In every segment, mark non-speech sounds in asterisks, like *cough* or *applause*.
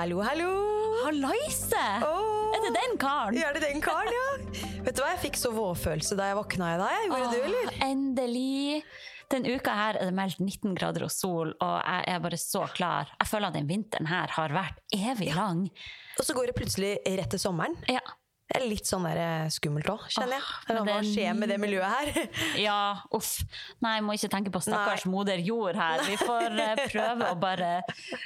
Hallo, hallo! Hallaise! Oh. Er det den karen? Ja, er det den karen, ja? *laughs* Vet du hva, jeg fikk så vårfølelse da jeg våkna i dag. Gjorde du, eller? Endelig! Denne uka her er det meldt 19 grader og sol, og jeg er bare så klar. Jeg føler at den vinteren her har vært evig lang. Og så går det plutselig rett til sommeren. Ja. Det er litt sånn der eh, skummelt òg, kjenner jeg. Åh, Hva det er skjer med det miljøet her? *laughs* Ja, uff. Nei, jeg må ikke tenke på stakkars Nei. moder jord her. Vi får eh, *laughs* prøve å bare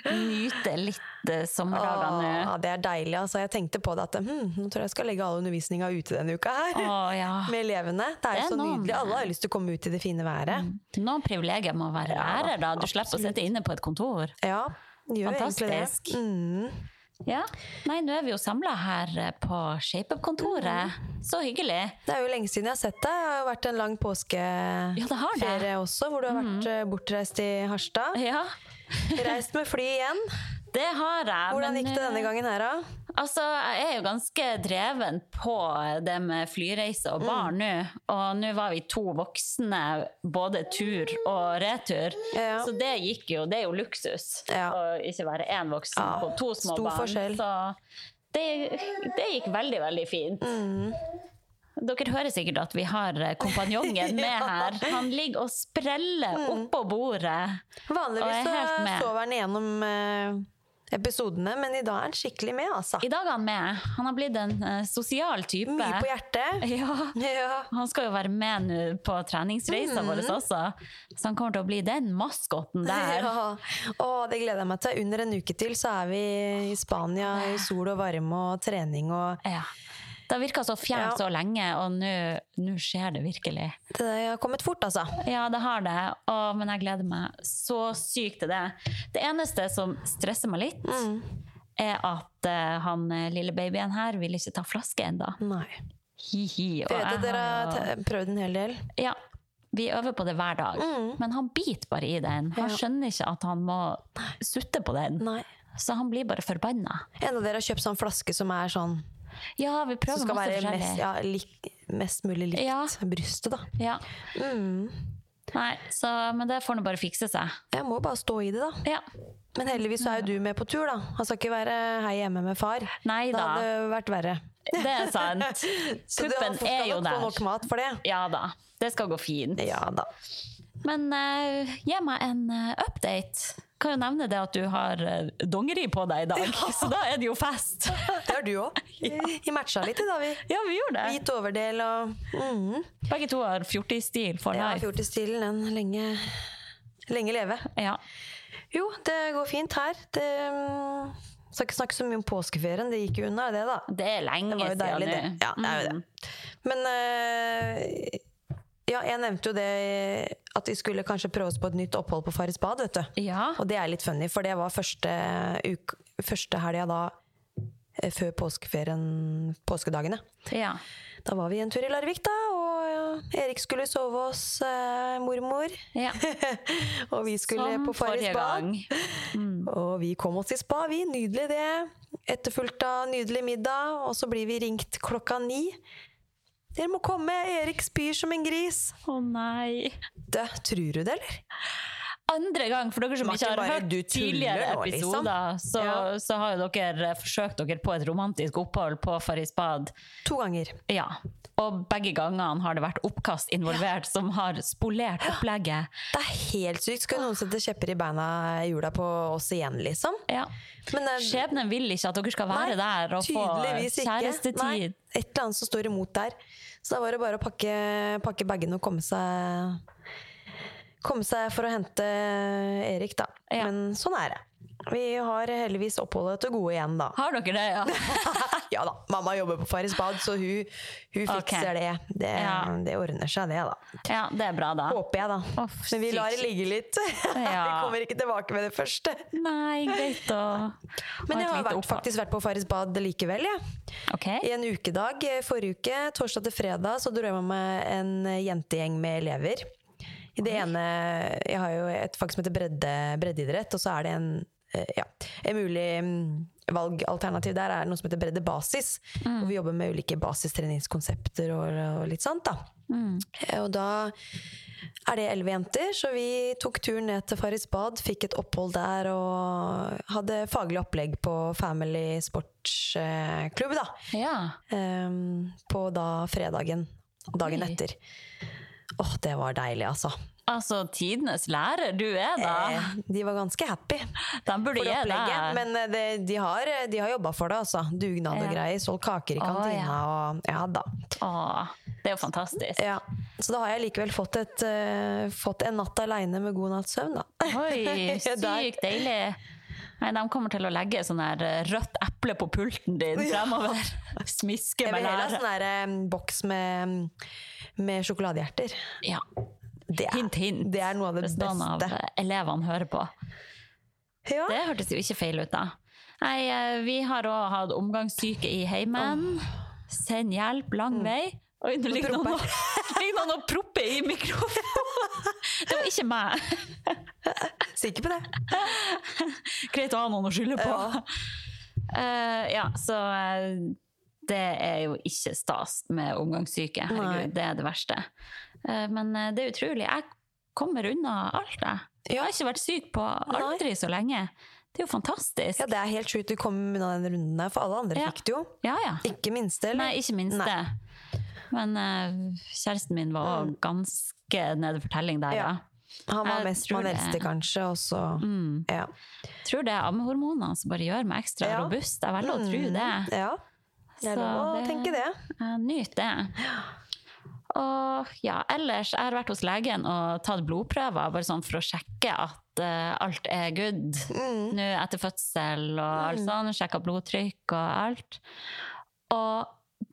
nyte litt sommerdagene. sommerdager nå. Åh, det er deilig. altså. Jeg tenkte på det at hm, nå tror jeg jeg skal legge all undervisninga ute denne uka her. Å ja. *laughs* Med elevene. Det er jo så noen... nydelig. Alle har lyst til å komme ut i det fine været. Noen privilegier med å være ære, da. Du slipper å absolutt. sitte inne på et kontor. Ja, gjør egentlig det. Fantastisk. Mm. Ja. Nei, nå er vi jo samla her eh, på ShapeUp-kontoret. Så hyggelig. Det er jo lenge siden jeg har sett deg. Det har jo vært en lang påskeferie Ja, også, hvor du har vært mm. bortreist i Harstad. Ja, Reist med fly igjen. *laughs* det har jeg. Hvordan gikk det denne eh, gangen her, da? Altså, jeg er jo ganske dreven på det med flyreise og Mm. barn nå. Og nå var vi to voksne, både tur og retur. Ja. Så det gikk jo, det er jo luksus. Ja. Å ikke være én voksen Ja, på to små stor barn. forskjell. Så det, det gikk veldig, veldig fint. Mm. Dere hører sikkert at vi har kompanjongen *laughs* med her. Han ligger og spreller Mm. oppå bordet. Vanligvis så sover han gjennom eh, episodene, men i dag er han skikkelig med, altså. I dag er han med. Han har blitt en eh, sosial type. Mye på hjertet. *laughs* Ja. Ja. Han skal jo være med nå på treningsreisa Mm. vår også, så han kommer til å bli den maskoten der. Ja. Å, det gleder jeg meg til. Under en uke til så er vi i Spania i sol og varme og trening og Ja. Det har virka så fjernt Ja. så lenge, og nå skjer det virkelig. Det har kommet fort, altså. Ja, det har det, Å, men jeg gleder meg så sykt til det. Det eneste som stresser meg litt, Mm. er at uh, han eh, lille babyen her vil ikke ta flaske ennå. Hi-hi. vet jeg dere har prøvd en hel del. Ja, vi øver på det hver dag. Mm. Men han biter bare i den. Han Ja. skjønner ikke at han må sutte på den. Nei. Så han blir bare forbanna. En av dere har kjøpt sånn flaske som er sånn Ja, vi Som prøver skal masse være forskjellig. mest, ja, lik, mest mulig likt Ja. brystet, da. Ja. Mm. Nei, så, men det får nå bare fikse seg. Jeg må bare stå i det, da. Ja. Men heldigvis så er jo du med på tur, da. Han skal ikke være her hjemme med far. Nei Det da, hadde vært verre. det er sant. *laughs* Så du Puppen skal er nok få nok mat for det. Ja da, det skal gå fint. Ja da. Men uh, gi meg en uh, update. Kan jo nevne det at du har eh, dongeri på deg i dag, så da er det jo fest. Det har du òg. *laughs* Vi matcha litt i dag, vi. Ja, vi gjorde det. Hvit overdel og mm. Begge to har fjortisstil for Ja, life. fjortisstilen, den lenge, lenge leve. Ja. Jo, det går fint her. Det mm, Skal ikke snakke så mye om påskeferien, det gikk jo unna, det, da. Det er lenge Det var jo siden nå. Ja, det er jo det. Men eh, ja, jeg nevnte jo det at vi skulle kanskje prøve oss på et nytt opphold på Farris bad, vet du. Ja. Og det er litt funny, for det var første, uke, første helga da eh, før påskeferien, påskedagene. ja. Da var vi en tur i Larvik, da, og Erik skulle sove hos eh, mormor. ja. *laughs* og vi skulle Som på Farris bad. gang. Og vi kom oss i spa, vi. Nydelig det. Etterfulgt av nydelig middag, og så blir vi ringt klokka ni. Dere må komme, Erik spyr som en gris. Å nei. Det, tror du det, eller? Andre gang, for dere som ikke har bare hørt tidligere nå, liksom. episoder, så, Ja. så har jo dere forsøkt dere på et romantisk opphold på Farris bad. To ganger. Ja. Og begge gangene har det vært oppkast involvert som har spolert opplegget. Det er helt sykt. Skal noen sette kjepper i beina i hjula på oss igjen, liksom? Ja. Men det, Skjebnen vil ikke at dere skal være Nei, der og få kjærestetid. Nei, et eller annet som står imot der. Så da var det bare å pakke, pakke bagene og komme seg Komme seg for å hente Erik, da. Ja. Men sånn er det. Vi har heldigvis oppholdet til gode igjen, da. Har dere det, ja? *laughs* ja da. Mamma jobber på Farris bad, så hun, hun fikser fikser det. Det, Ja. det ordner seg, det, da. Ja, det er bra, da. Håper jeg, da. Oh, Men vi lar det ligge litt. *laughs* vi kommer ikke tilbake med det første. Nei, greit å *laughs* Men jeg har vært, faktisk vært på Farris bad likevel, jeg. Ok. I en ukedag eh, forrige uke, torsdag til fredag, så dro jeg med meg en jentegjeng med elever. I det ene Jeg har jo et fag som heter bredde, breddeidrett, og så er det en eh, ja, en mulig mm, valgalternativ der er noe som heter bredde basis. Hvor vi jobber med ulike basistreningskonsepter og, og litt sånt. da. Mm. Og da er det elleve jenter, så vi tok turen ned til Farris bad, fikk et opphold der og hadde faglig opplegg på Family sportsklubb, da. Ja. Um, på da fredagen. Dagen etter. Åh, det var deilig, altså. Altså, tidenes lærer du er, da. Eh, de var ganske happy De burde for opplegget. Men eh, det, de har, de har jobba for det, altså. Dugnad og Ja. greier. Solgt kaker i kantina ja. og Ja da. Åh, det er jo fantastisk. Ja. Så da har jeg likevel fått, et, uh, fått en natt aleine med god natts søvn, da. Oi, *laughs* sykt deilig. Nei, de kommer til å legge sånn her eh, rødt eple på pulten din fremover. Smiske Jeg med vil heller ha lære. sånn eh, boks med, med sjokoladehjerter. Ja. Det er, Hint, hint. det er noe av det av beste. eh, elevene hører på. Ja. Det hørtes jo ikke feil ut, da. Nei, eh, vi har òg hatt omgangssyke i heimen. Send hjelp lang Mm. vei. Oi, nå ligger *laughs* noen og propper i mikrofonen! *laughs* Det var ikke meg. Sikker på det? *laughs* Greit å ha noen å skylde på. Ja. uh, *laughs* ja, så uh, det er jo ikke stas med omgangssyke. Nei. Herregud, det er det verste. Uh, men det er utrolig. Jeg kommer unna alt, jeg. Jeg har ikke vært syk på aldri så lenge. Det er jo fantastisk. Ja, det er helt sjukt du kom unna den runden der, for alle andre Ja. fikk det jo. Ja, ja. Ikke minste, eller? Nei, ikke minst Nei. Men uh, kjæresten min var òg ganske nede for telling der, ja. Han var mest man eldste, kanskje, og så Mm. ja. Tror det er ammehormonene som bare gjør meg ekstra Ja. robust. Jeg velger å tro det. Mm, Ja. Det er lov å det- tenke det. Nyter det. Og ja, ellers, jeg har vært hos legen og tatt blodprøver, bare sånn for å sjekke at uh, alt er good. Mm. Nå etter fødsel og alt sånn, sjekka blodtrykk og alt. Og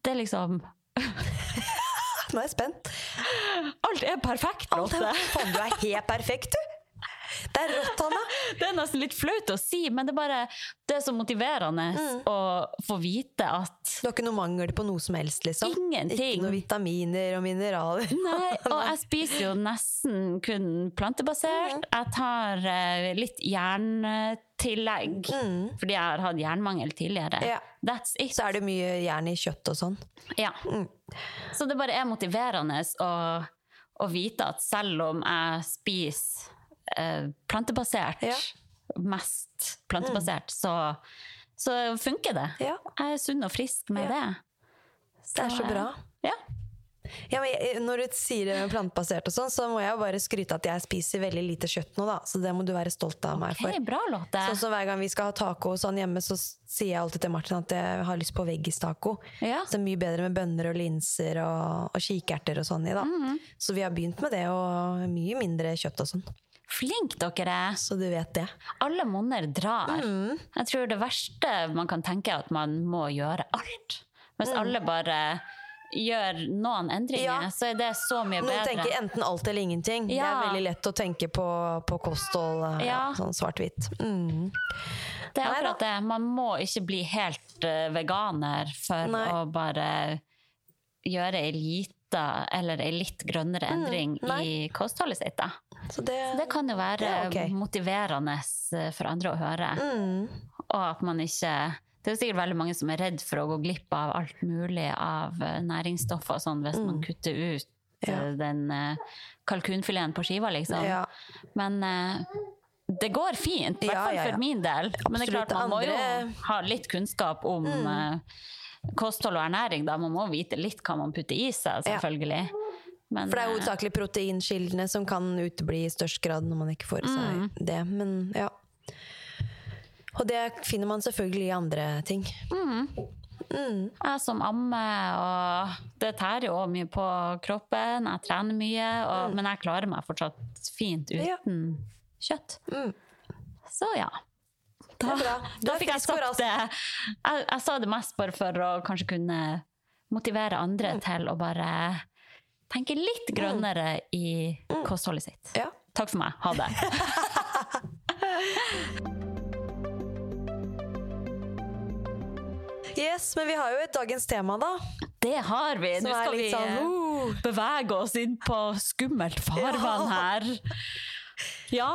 det liksom *laughs* Nå er jeg spent. Alt er perfekt, Lotte! faen, du er helt perfekt, du! Det er rått, Hanna. *laughs* Det er nesten litt flaut å si, men det er bare det er så motiverende Mm. å få vite at Du har ikke noe mangel på noe som helst, liksom? Ingenting. Ikke noe vitaminer og mineraler? *laughs* Nei, *laughs* og jeg spiser jo nesten kun plantebasert. Jeg tar eh, litt jerntillegg, fordi jeg har hatt jernmangel tidligere. Mm. Ja. That's it. Så er det mye jern i kjøtt og sånn. Ja. Mm. Så det bare er motiverende å, å vite at selv om jeg spiser eh, plantebasert, Ja. mest plantebasert, så, så funker det. Ja. Jeg er sunn og frisk med det. Det er så bra. Ja. Jeg- når du sier plantebasert og sånn, så må jeg jo bare skryte at jeg spiser veldig lite kjøtt nå, da. Så det må du være stolt av meg for. Hei, bra, Lotte. Sånn som Hver gang vi skal ha taco sånn hjemme, så sier jeg alltid til Martin at jeg har lyst på veggistaco. Ja. Så det er mye bedre med bønner og linser og, og kikerter og sånn i, da. Mhm. Så vi har begynt med det, og mye mindre kjøtt og sånn. Flink dere er. Så du vet det. Alle monner drar. Mm. Jeg tror det verste man kan tenke er at man må gjøre alt. Hvis alle bare gjør noen endringer, Mm. Ja. så er det så mye Noen Nå tenker enten alt eller ingenting. Det er veldig lett å tenke på, på kosthold. eh, Ja. Ja. sånn svart-hvitt. Mm. Det er akkurat det. Man må ikke bli helt eh, veganer for Nei. å bare gjøre ei lita eller ei litt grønnere endring Mm, i kostholdet sitt. Da. Så det, Det kan jo være er motiverende eh, for andre å høre. mm. Og at man ikke Det er jo sikkert veldig mange som er redd for å gå glipp av alt mulig av eh, næringsstoffer og sånn, hvis man kutter ut Mm. Ja. eh, den eh, kalkunfileten på skiva, liksom. Ja. Men eh, det går fint, i hvert fall ja, for min del. Men det er klart, man må jo Mm. ha litt kunnskap om mm. kosthold og ernæring. Da. Man må vite litt hva man putter i seg, selvfølgelig. Men, For det er eh, hovedsakelig proteinkildene som kan utebli i størst grad når man ikke får i seg Mm. det. Men ja. Og det finner man selvfølgelig i andre ting. Mm. Jeg som ammer, og det tærer jo mye på kroppen. Jeg trener mye, og, men jeg klarer meg fortsatt fint Ja. uten kjøtt. Så ja. Det er bra. Du Da er fikk jeg sagt det. Jeg, jeg sa det mest bare for å kanskje kunne motivere andre Mm. til å bare tenke litt grønnere i kostholdet sitt. Mm. Ja. Takk for meg. Ha det. *laughs* Yes, men vi har jo et dagens tema, da. Det har vi. Som Nå skal vi sånn, uh. bevege oss inn på skummelt farvann her. Ja,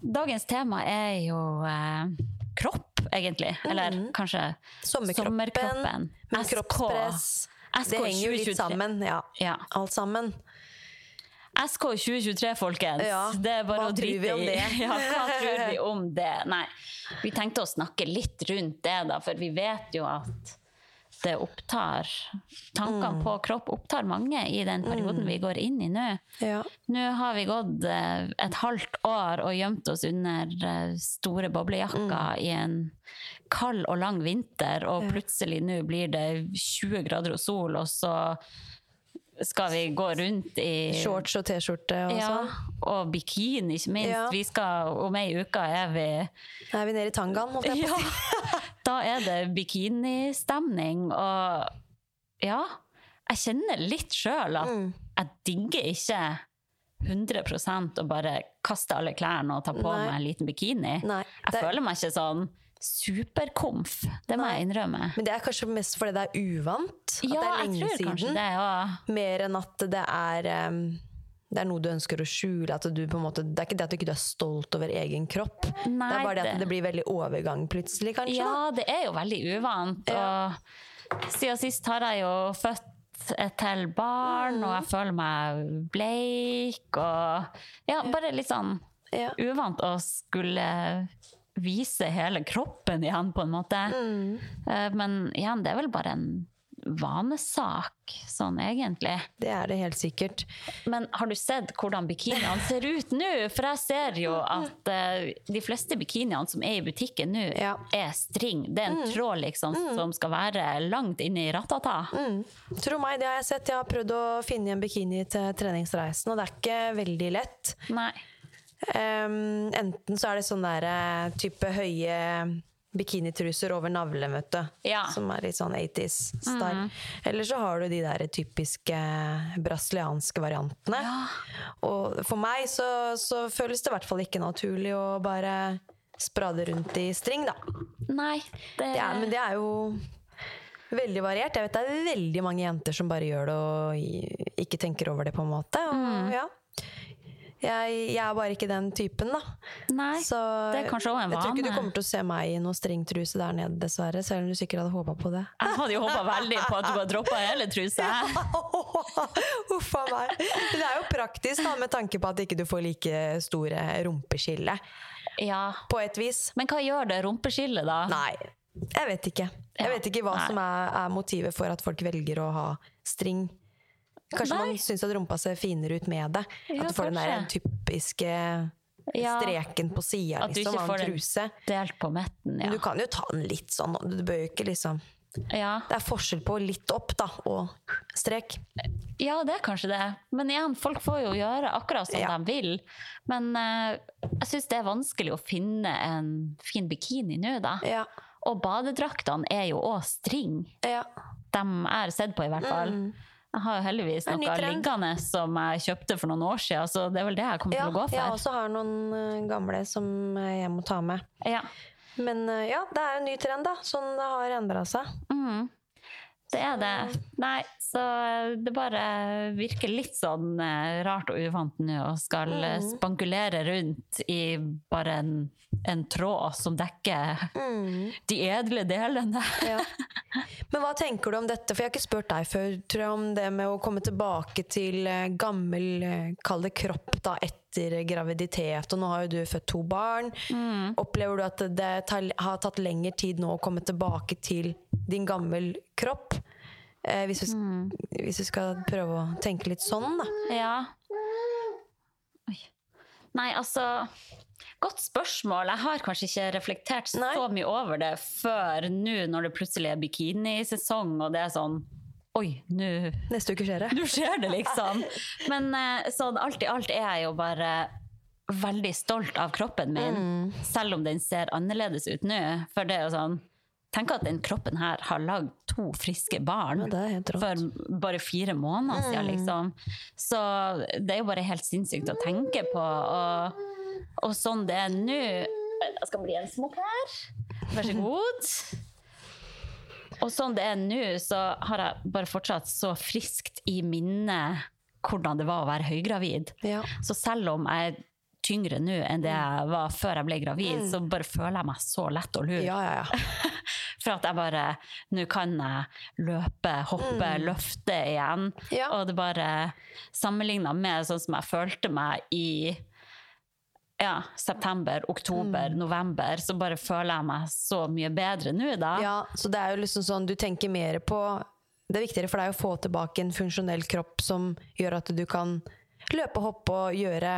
dagens tema er jo eh, kropp, egentlig. Eller kanskje Mm. Sommerkroppen, sommerkroppen. Men kroppspress SK Det henger jo litt sammen. Ja. Ja. Alt sammen. SK 2023, folkens. Ja, Det er bare å drite vi om i. det? *laughs* Ja, hva tror vi om *laughs* det? Nei, vi tenkte å snakke litt rundt det, da, for vi vet jo at det opptar Tankene Mm. på kropp opptar mange i den perioden vi går inn i nå. Ja. Nå har vi gått eh, et halvt år og gjemt oss under eh, store boblejakker Mm. i en kald og lang vinter, og plutselig nå blir det 20 grader og sol, og så skal vi gå rundt i Shorts og T-skjorte og ja, sånn. og bikini, ikke minst. Ja. Vi skal, om ei uke er vi Da er vi nede i tangaen, holdt jeg på å si. *laughs* Da er det bikinistemning, og ja Jeg kjenner litt sjøl at Mm. jeg digger ikke 100% å bare kaste alle klærne og ta på Nei. meg en liten bikini. Nei, Jeg det- føler meg ikke sånn superkomf. Det må Nei. jeg innrømme. Men det er kanskje mest fordi det er uvant. At Ja, det er jeg lenge tror siden. det ja. Mer enn at det er um det er noe du ønsker å skjule. At du på en måte, det er ikke det at du ikke er stolt over egen kropp. det er bare det at det blir veldig overgang plutselig, kanskje. Ja, det er jo veldig uvant. Ja. Og siden sist har jeg jo født et til barn, og jeg føler meg bleik og Ja, bare litt sånn. Ja. uvant å skulle vise hele kroppen igjen, på en måte. Mm. Eh, Men igjen, det er vel bare en vanesak, sånn egentlig. Det er det helt sikkert. Men har du sett hvordan bikiniene ser ut nå? For jeg ser jo at uh, de fleste bikiniene som er i butikken nå, Ja. er string. Det er en tråd liksom som skal være langt inne i ratata. Mm. Tro meg, det har jeg sett. Jeg har prøvd å finne en bikini til treningsreisen, og det er ikke veldig lett. Nei. Em, enten så er det sånn der eh, type høye bikinitruser over navlen, vet du. Ja. Som er litt sånn 80s-style. Eller så har du de der typiske brasilianske variantene. Og for meg så, så føles det i hvert fall ikke naturlig å bare sprade rundt i string, da. Nei. Det, Det er, men det er jo veldig variert. Jeg vet det er veldig mange jenter som bare gjør det og ikke tenker over det, på en måte. Og, Mm. ja. Jeg, jeg er bare ikke den typen, da. Nei, Så det er kanskje også en vane. jeg tror ikke du kommer til å se meg i noe stringtruse der nede, dessverre. Selv om du sikkert hadde håpa på det. Jeg hadde jo håpa veldig på at du hadde droppa hele trusa. Huff *laughs* a meg. Men det er jo praktisk, da, med tanke på at ikke du får like store rumpeskille. Ja. På et vis. Men hva gjør det rumpeskillet, da? Nei, jeg vet ikke. Jeg vet ikke hva nei. som er, er motivet for at folk velger å ha string. Kanskje Nei. man syns at rumpa ser finere ut med det. Ja, at du får den der kanskje. typiske Ja. streken på sida liksom, av en truse. Delt på midten, Men du kan jo ta den litt sånn. Du bør jo ikke liksom ja. Det er forskjell på litt opp da, og strek. Ja, det er kanskje det. Men igjen, folk får jo gjøre akkurat som Ja. de vil. Men uh, jeg syns det er vanskelig å finne en fin bikini nå, da. Ja. Og badedraktene er jo òg string. ja. De har sett på, i hvert fall. Jeg har jo heldigvis noe liggende som jeg kjøpte for noen år siden, så det er vel det jeg kommer ja til å gå for. jeg også har noen eh, gamle som jeg må ta med. Ja. Men eh, ja, det er en ny trend, da. Sånn det har endra seg. Mm. Det er det. Nei, så det bare virker litt sånn eh, rart og uvant nå å skal eh, Mm. spankulere rundt i bare en, en tråd som dekker *laughs* de edle delene. Ja. *laughs* Men hva tenker du om dette? For jeg har ikke spurt deg før, tror jeg, om det med å komme tilbake til eh, gammel, kall det kropp, da, etter graviditet. Og nå har jo du født to barn. Opplever du at det tar, har tatt lengre tid nå å komme tilbake til din gammel kropp? Eh, hvis, vi, hvis du, skal prøve å tenke litt sånn, da. Ja. Oi. Nei, altså Godt spørsmål. Jeg har kanskje ikke reflektert Nei. så mye over det før nå, når det plutselig er bikinisesong, og det er sånn Oi, nå Neste uke skjer det. Nå skjer det, liksom. Men sånn alt i alt er jeg jo bare veldig stolt av kroppen min, Mm. selv om den ser annerledes ut nå. For det er jo sånn Tenk at den kroppen her har lagd to friske barn Ja. Mm. for bare fire måneder siden, liksom. Så det er jo bare helt sinnssykt å tenke på. Og, og sånn det er nå Jeg skal bli en smokk her. Vær så god. Og sånn det er nå, så har jeg bare fortsatt så friskt i minnet hvordan det var å være høygravid. Ja. Så selv om jeg er tyngre nå enn det jeg var før jeg ble gravid, så bare føler jeg meg så lett og lur. ja, ja, ja. *laughs* For at jeg bare Nå kan jeg løpe, hoppe, løfte igjen. Og det bare Sammenligna med sånn som jeg følte meg i ja, september, oktober, november, så bare føler jeg meg så mye bedre nå, da. Ja, så det er jo liksom sånn, du tenker mer på Det er viktigere for deg å få tilbake en funksjonell kropp som gjør at du kan løpe, hoppe og gjøre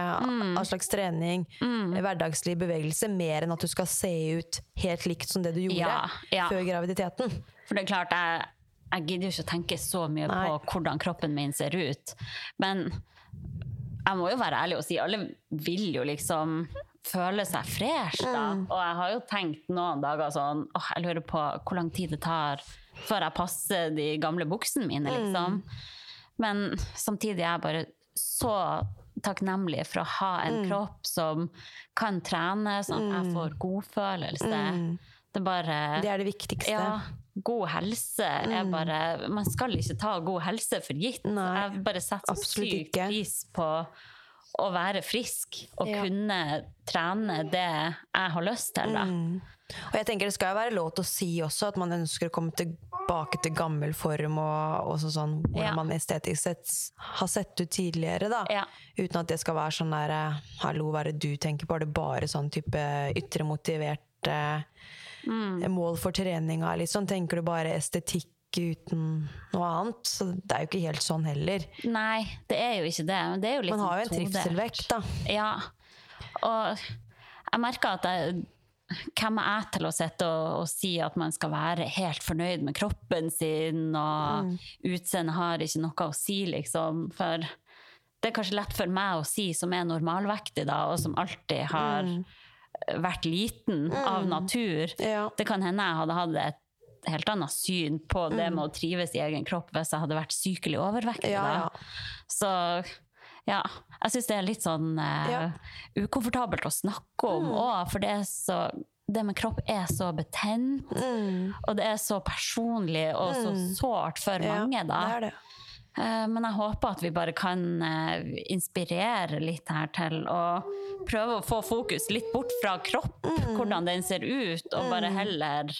all slags trening, hverdagslig bevegelse, mer enn at du skal se ut helt likt som det du gjorde Ja, ja. før graviditeten. For det er klart, jeg, jeg gidder jo ikke å tenke så mye Nei. på hvordan kroppen min ser ut. Men jeg må jo være ærlig og si alle vil jo liksom føle seg fresh, da. Mm. Og jeg har jo tenkt noen dager sånn åh, jeg lurer på hvor lang tid det tar før jeg passer de gamle buksene mine, liksom. Mm. Men samtidig er jeg bare så takknemlig for å ha en Mm. kropp som kan trene, sånn at jeg får godfølelse. Det er bare Mm. Det er det viktigste. ja, god helse er bare Man skal ikke ta god helse for gitt. Mm. Nei, jeg bare setter så absolutt pris på å være frisk og Ja. kunne trene det jeg har lyst til. Da. Mm. Og jeg tenker Det skal jo være lov til å si også at man ønsker å komme tilbake til gammel form, og og sånn hvordan Ja. man estetisk sett har sett ut tidligere. da Ja. Uten at det skal være sånn der eh, Hallo, hva er det du tenker på? Er det bare sånn type ytre motiverte Mm. mål for treninga? Sånn, tenker du bare estetikk uten noe annet? Så det er jo ikke helt sånn heller. Nei, det er jo ikke det. Men det er jo Man har jo en trivselvekt, da. Ja. Og jeg merker at jeg hvem er jeg til å sitte og, og si at man skal være helt fornøyd med kroppen sin, og Mm. utseendet har ikke noe å si, liksom. For det er kanskje lett for meg å si, som er normalvektig, da, og som alltid har Mm. Vært liten av natur. Ja. Det kan hende jeg hadde hatt et helt annet syn på det med å trives i egen kropp hvis jeg hadde vært sykelig overvektig. Mm. Ja, ja. Så ja, jeg syns det er litt sånn uh, ukomfortabelt å snakke om òg, for det, er så, det med kropp er så betent, Mm. og det er så personlig og så sårt for mange, da. Det er det. Eh, Men jeg håper at vi bare kan eh, inspirere litt her til å prøve å få fokus litt bort fra kropp, Mm. hvordan den ser ut, og bare heller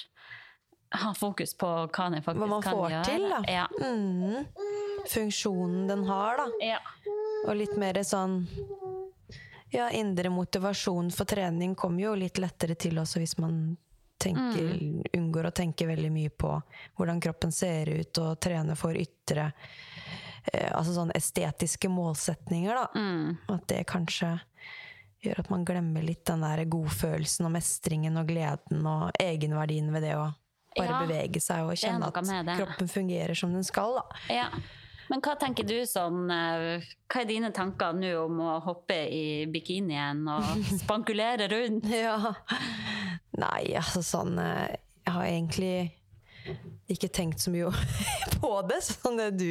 ha fokus på hva den faktisk Hva man får gjøre. til, da. Ja. Mm. Funksjonen den har, da. Ja. Og litt mer sånn Ja, indre motivasjon for trening kommer jo litt lettere til også hvis man tenker, Mm. unngår å tenke veldig mye på hvordan kroppen ser ut, og trene for ytre Altså sånn estetiske målsetninger, da. Mm. At det kanskje gjør at man glemmer litt den der godfølelsen og mestringen og gleden og egenverdien ved det å bare Ja, bevege seg og kjenne at kroppen fungerer som den skal, da. Ja. Men hva tenker du sånn eh, Hva er dine tanker nå om å hoppe i bikinien og *laughs* spankulere rundt? Ja. Nei, altså sånn eh, Jeg har egentlig ikke tenkt så mye *laughs* på det, sånn det du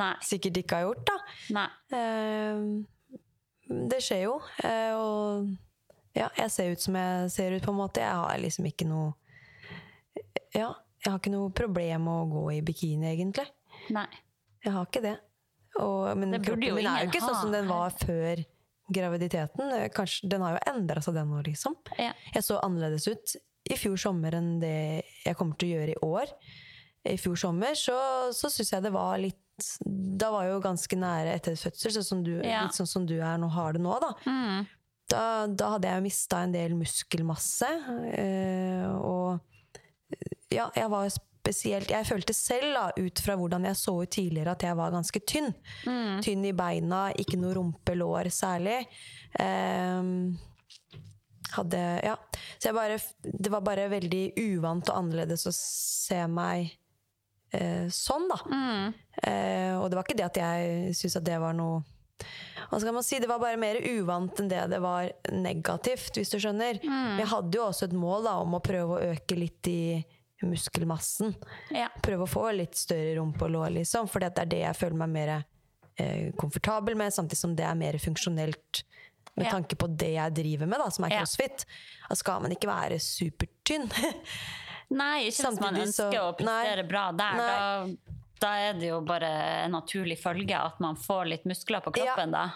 Nei. sikkert ikke har gjort, da. Eh, det skjer jo. eh, og ja, jeg ser ut som jeg ser ut, på en måte. Jeg har liksom ikke noe Ja, jeg har ikke noe problem med å gå i bikini, egentlig. Nei. Jeg har ikke det. Og, men Det kroppen min er jo ikke ikke sånn som den var før graviditeten. Kanskje, den har jo endra seg, den nå, liksom. Ja. Jeg så annerledes ut i fjor sommer enn det jeg kommer til å gjøre i år. I fjor sommer så, så syns jeg det var litt Da var jeg jo ganske nære etter fødsel, sånn som du, Ja. litt sånn som du er nå har det nå, da. Mm. Da, da hadde jeg mista en del muskelmasse. eh, og ja, jeg var spesielt Jeg følte selv, da, ut fra hvordan jeg så ut tidligere, at jeg var ganske tynn. Tynn i beina, ikke noe rumpelår særlig. Ehm, hadde Ja. Så jeg bare Det var bare veldig uvant og annerledes å se meg eh, sånn, da. Eh, og det var ikke det at jeg syntes at det var noe hva skal man si, Det var bare mer uvant enn det det var negativt, hvis du skjønner. Mm. jeg hadde jo også et mål da, om å prøve å øke litt i muskelmassen. Ja. Prøve å få litt større rumpe og lår, liksom. For det er det jeg føler meg mer eh, komfortabel med, samtidig som det er mer funksjonelt med Ja. tanke på det jeg driver med, da, som er crossfit. Da skal man ikke være supertynn. *laughs* Nei, ikke hvis man ønsker så- å prestere bra der. Da, da er det jo bare en naturlig følge at man får litt muskler på kroppen, da.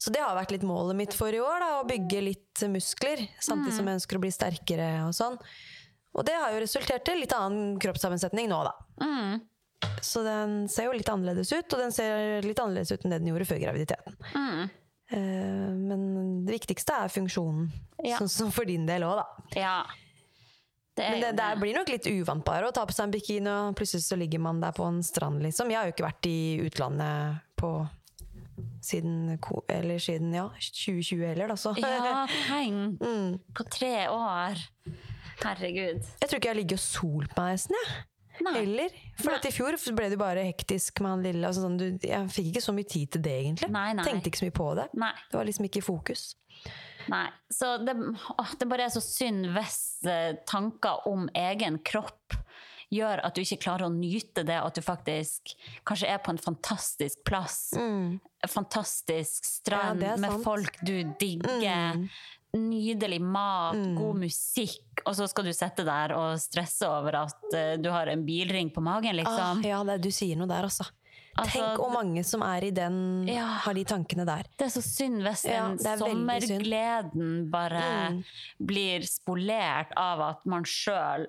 Så det har vært litt målet mitt for i år, da, å bygge litt muskler. Samtidig som jeg ønsker å bli sterkere og sånn. Og det har jo resultert i litt annen kroppssammensetning nå, da. Mm. Så den ser jo litt annerledes ut, og den ser litt annerledes ut enn det den gjorde før graviditeten. Mm. Eh, men det viktigste er funksjonen, Ja. sånn som for din del òg, da. Ja. Det er Men det, det blir nok litt uvant bare å ta på seg en bikini, og plutselig så ligger man der på en strand, liksom. Jeg har jo ikke vært i utlandet på siden, eller siden ja, 2020 heller, da, så Ja, tenk! *laughs* Mm. På tre år. Herregud. Jeg tror ikke jeg ligger og og på meg nesten, jeg. Nei. Heller. For i fjor ble det bare hektisk med han lille. Altså sånn, du, jeg fikk ikke så mye tid til det, egentlig. Nei, nei. Tenkte ikke så mye på det. Nei. Det var liksom ikke i fokus. Nei. Så det, å, det bare er så synd hvis eh, tanker om egen kropp gjør at du ikke klarer å nyte det, at du faktisk kanskje er på en fantastisk plass. En fantastisk strand Mm. Ja, med. Mm. folk du digger. Nydelig mat, god musikk, og så skal du sitte der og stresse over at uh, du har en bilring på magen, Ah, liksom. ja, det, du sier noe der, altså. Altså, Tenk hvor mange som er i den, Ja. har de tankene der. Det er så synd hvis den er sommergleden bare Mm. blir spolert av at man sjøl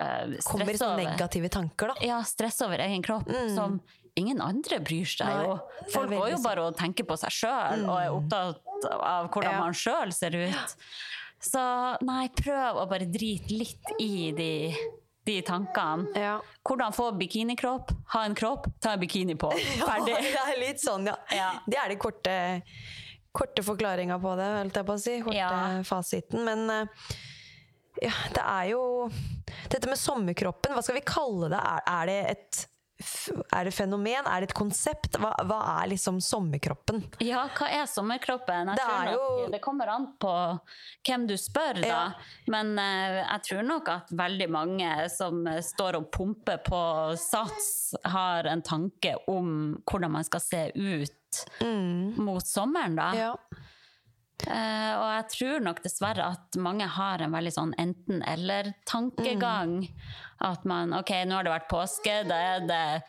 uh, Kommer stresser over Kommer negative tanker, da. ja, stresser over egen kropp, som ingen andre bryr seg Nei, jo. Folk går jo bare og tenker på seg sjøl og er opptatt av hvordan Ja. man sjøl ser ut. Så nei, prøv å bare drite litt i de, de tankene. Ja. Hvordan få bikinikropp? Ha en kropp, ta en bikini på. *laughs* Ferdig. det er litt sånn, ja. Ja. Det er de korte, korte forklaringa på det, holdt jeg på å si. Korte Ja. fasiten. Men eh, ja, det er jo Dette med sommerkroppen, hva skal vi kalle det? Er, er det et er det fenomen? Er det et konsept? Hva, hva er liksom sommerkroppen? Ja, hva er sommerkroppen? Jeg Det tror er nok, jo- det kommer an på hvem du spør, da. Ja. Men uh, jeg tror nok at veldig mange som eh, står og pumper på sats, har en tanke om hvordan man skal se ut mot sommeren, da. Mm. Ja. Eh, og jeg tror nok dessverre at mange har en veldig sånn enten-eller-tankegang. At man OK, nå har det vært påske, da er det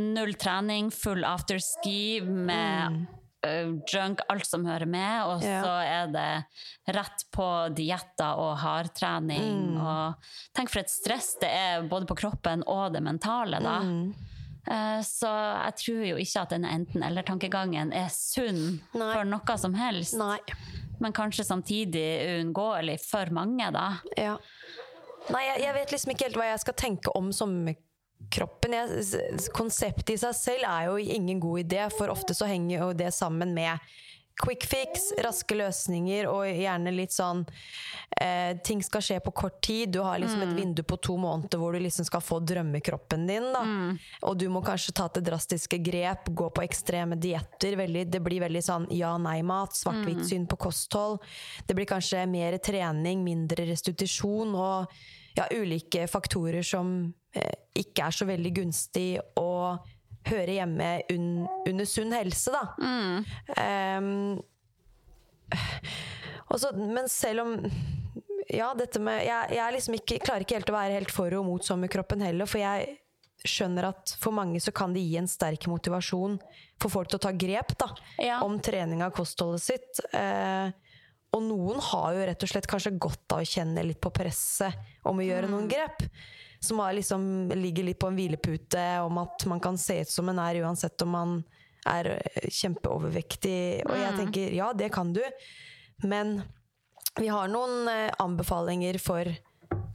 null trening, full afterski med eh, junk, alt som hører med, og Ja. så er det rett på dietter og hardtrening. Og tenk for et stress det er både på kroppen og det mentale, da. Eh, Så jeg tror jo ikke at denne enten-eller-tankegangen er sunn Nei. for noe som helst. Nei. Men kanskje samtidig uunngåelig for mange, da. Ja. Nei, jeg, jeg vet liksom ikke helt hva jeg skal tenke om sommerkroppen. Jeg, konseptet i seg selv er jo ingen god idé, for ofte så henger jo det sammen med quick fix, raske løsninger og gjerne litt sånn eh, Ting skal skje på kort tid. Du har liksom et vindu på to måneder hvor du liksom skal få drømmekroppen din. Da. Og du må kanskje ta til drastiske grep, gå på ekstreme dietter. Det blir veldig sånn ja-nei-mat, svart-hvitt-syn på kosthold. Det blir kanskje mer trening, mindre restitusjon og ja, ulike faktorer som eh, ikke er så veldig gunstig å høre hjemme un under sunn helse, da. Mm. Um, også, men selv om Ja, dette med Jeg, jeg liksom ikke, klarer ikke helt å være helt for og mot sommerkroppen heller, for jeg skjønner at for mange så kan det gi en sterk motivasjon for folk til å ta grep da, Ja. om trening av kostholdet sitt. Eh, og noen har jo rett og slett kanskje godt av å kjenne litt på presset om å gjøre noen grep. Som har liksom, ligger litt på en hvilepute om at man kan se ut som en er uansett om man er eh, kjempeovervektig. Og jeg tenker ja, det kan du, men vi har noen eh, anbefalinger for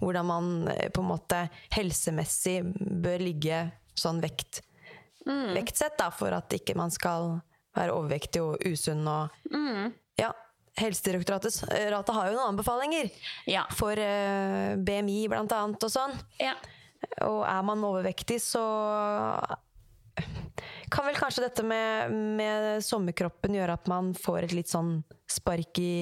hvordan man eh, på en måte helsemessig bør ligge sånn vekt, vektsett, da, for at ikke man skal være overvektig og usunn og Ja. Helsedirektoratet eh, har jo noen anbefalinger Ja. for uh, BMI blant annet og sånn. Ja. Og er man overvektig, så kan vel kanskje dette med, med sommerkroppen gjøre at man får et litt sånn spark i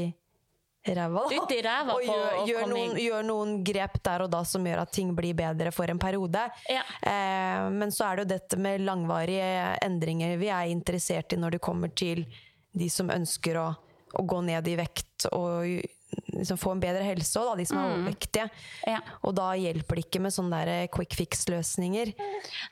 ræva? Ut i ræva og gjør, gjør, noen, gjør noen grep der og da som gjør at ting blir bedre for en periode. Ja. Eh, men så er det jo dette med langvarige endringer vi er interessert i når det kommer til de som ønsker å, å gå ned i vekt og liksom få en bedre helse, òg, de som er overvektige. Ja. Og da hjelper det ikke med sånne der quick fix-løsninger.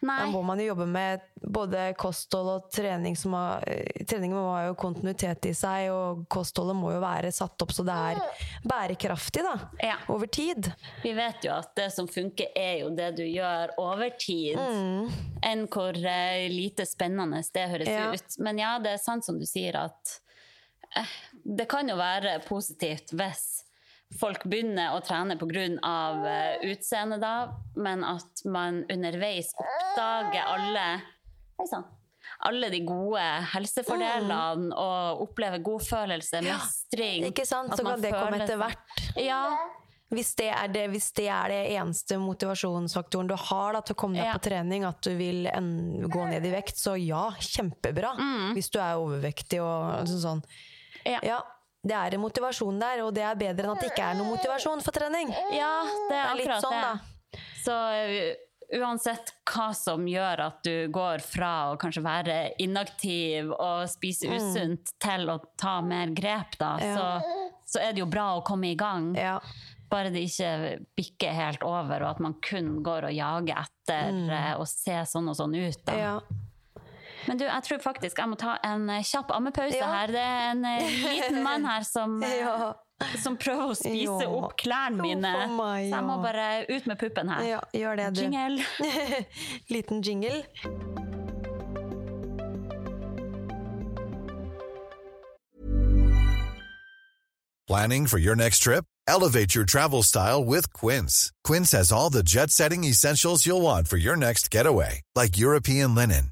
Da må man jo jobbe med både kosthold og trening. Som har, eh, trening må ha jo kontinuitet i seg, og kostholdet må jo være satt opp så det er bærekraftig da, Ja. over tid. Vi vet jo at det som funker, er jo det du gjør over tid. Enn hvor eh, lite spennende det høres Ja. ut. Men ja, det er sant som du sier at eh, det kan jo være positivt hvis folk begynner å trene pga. Uh, utseendet, da, men at man underveis oppdager alle. Alle de gode helsefordelene og opplever godfølelse, mestring. Ikke sant? Så kan det komme etter hvert. Ja, Hvis det, det, hvis det er det eneste motivasjonsfaktoren du har da, til å komme deg Ja. på trening, at du vil en, gå ned i vekt, så ja, kjempebra. Hvis du er overvektig og sånn. sånn. Mm. Ja. Ja, det er en motivasjon der, og det er bedre enn at det ikke er noen motivasjon for trening. Ja, det er Det er litt akkurat sånn, det. Så uh, uansett hva som gjør at du går fra å kanskje være inaktiv og spise usunt til å ta mer grep, da, Mm. Ja. så, så er det jo bra å komme i gang. Ja. Bare det ikke bikker helt over, og at man kun går og jager etter mm. å se sånn og sånn ut. Da. Mm. ja. Men du, jeg tror faktisk jeg må ta en eh, kjapp ammepause Ja. her. Det er en eh, liten *laughs* mann her som, eh, Ja. som prøver å spise Ja. opp klærne mine. for meg, Så jeg må bare ut med puppen her. ja, gjør det, du. Jingle. *laughs* Liten jingle. Planning for your next trip? Elevate your travel style with Quince. Quince has all the jet setting essentials you'll want for your next getaway, like European linen,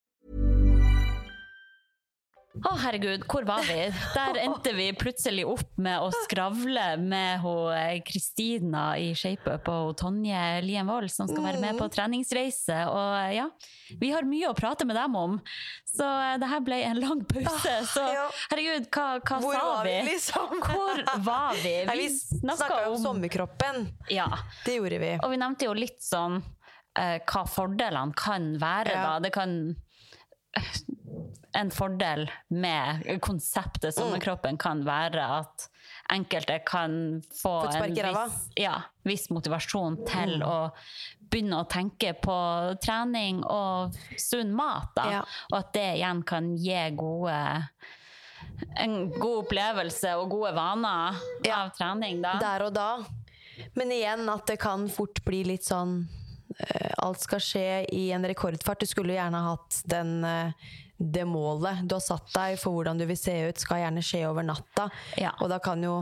Å, herregud, hvor var vi? Der endte vi plutselig opp med å skravle med eh, Kristina i ShapeUp og Tonje Lien Wold, som skal være med på treningsreise. Og eh, ja, vi har mye å prate med dem om. Så eh, det her ble en lang pause. Så herregud, hva, hva Hvor sa var vi? vi, liksom? Hvor var vi? Vi snakket snakka om sommerkroppen. Ja. Det gjorde vi. Og vi nevnte jo litt sånn hva fordelene kan være, Ja. da. Det kan En fordel med konseptet sommerkroppen kan være at enkelte kan få en viss, ja, viss motivasjon til å begynne å tenke på trening og sunn mat. Da. Ja. Og at det igjen kan gi gode en god opplevelse og gode vaner Ja. av trening. Da. Der og da. Men igjen at det kan fort bli litt sånn eh, Alt skal skje i en rekordfart. Du skulle gjerne hatt den eh, det målet du har satt deg for hvordan du vil se ut, skal gjerne skje over natta. Ja. Og da kan jo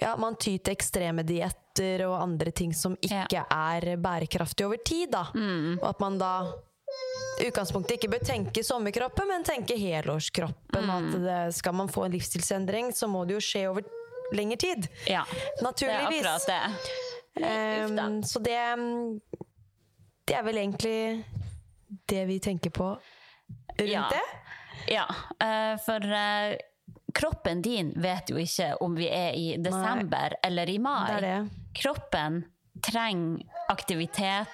ja, man ty til ekstreme dietter og andre ting som ikke er bærekraftig over tid. Da. Mm. Og at man da i utgangspunktet ikke bør tenke sommerkroppen, men tenke helårskroppen. Mm. At det, skal man få en livsstilsendring, så må det jo skje over lengre tid. Ja, det er Naturligvis. akkurat det. Ehm, så det Det er vel egentlig det vi tenker på rundt Ja. det. Ja, eh, for eh, kroppen din vet jo ikke om vi er i desember eller i mai. Det det. Kroppen trenger aktivitet,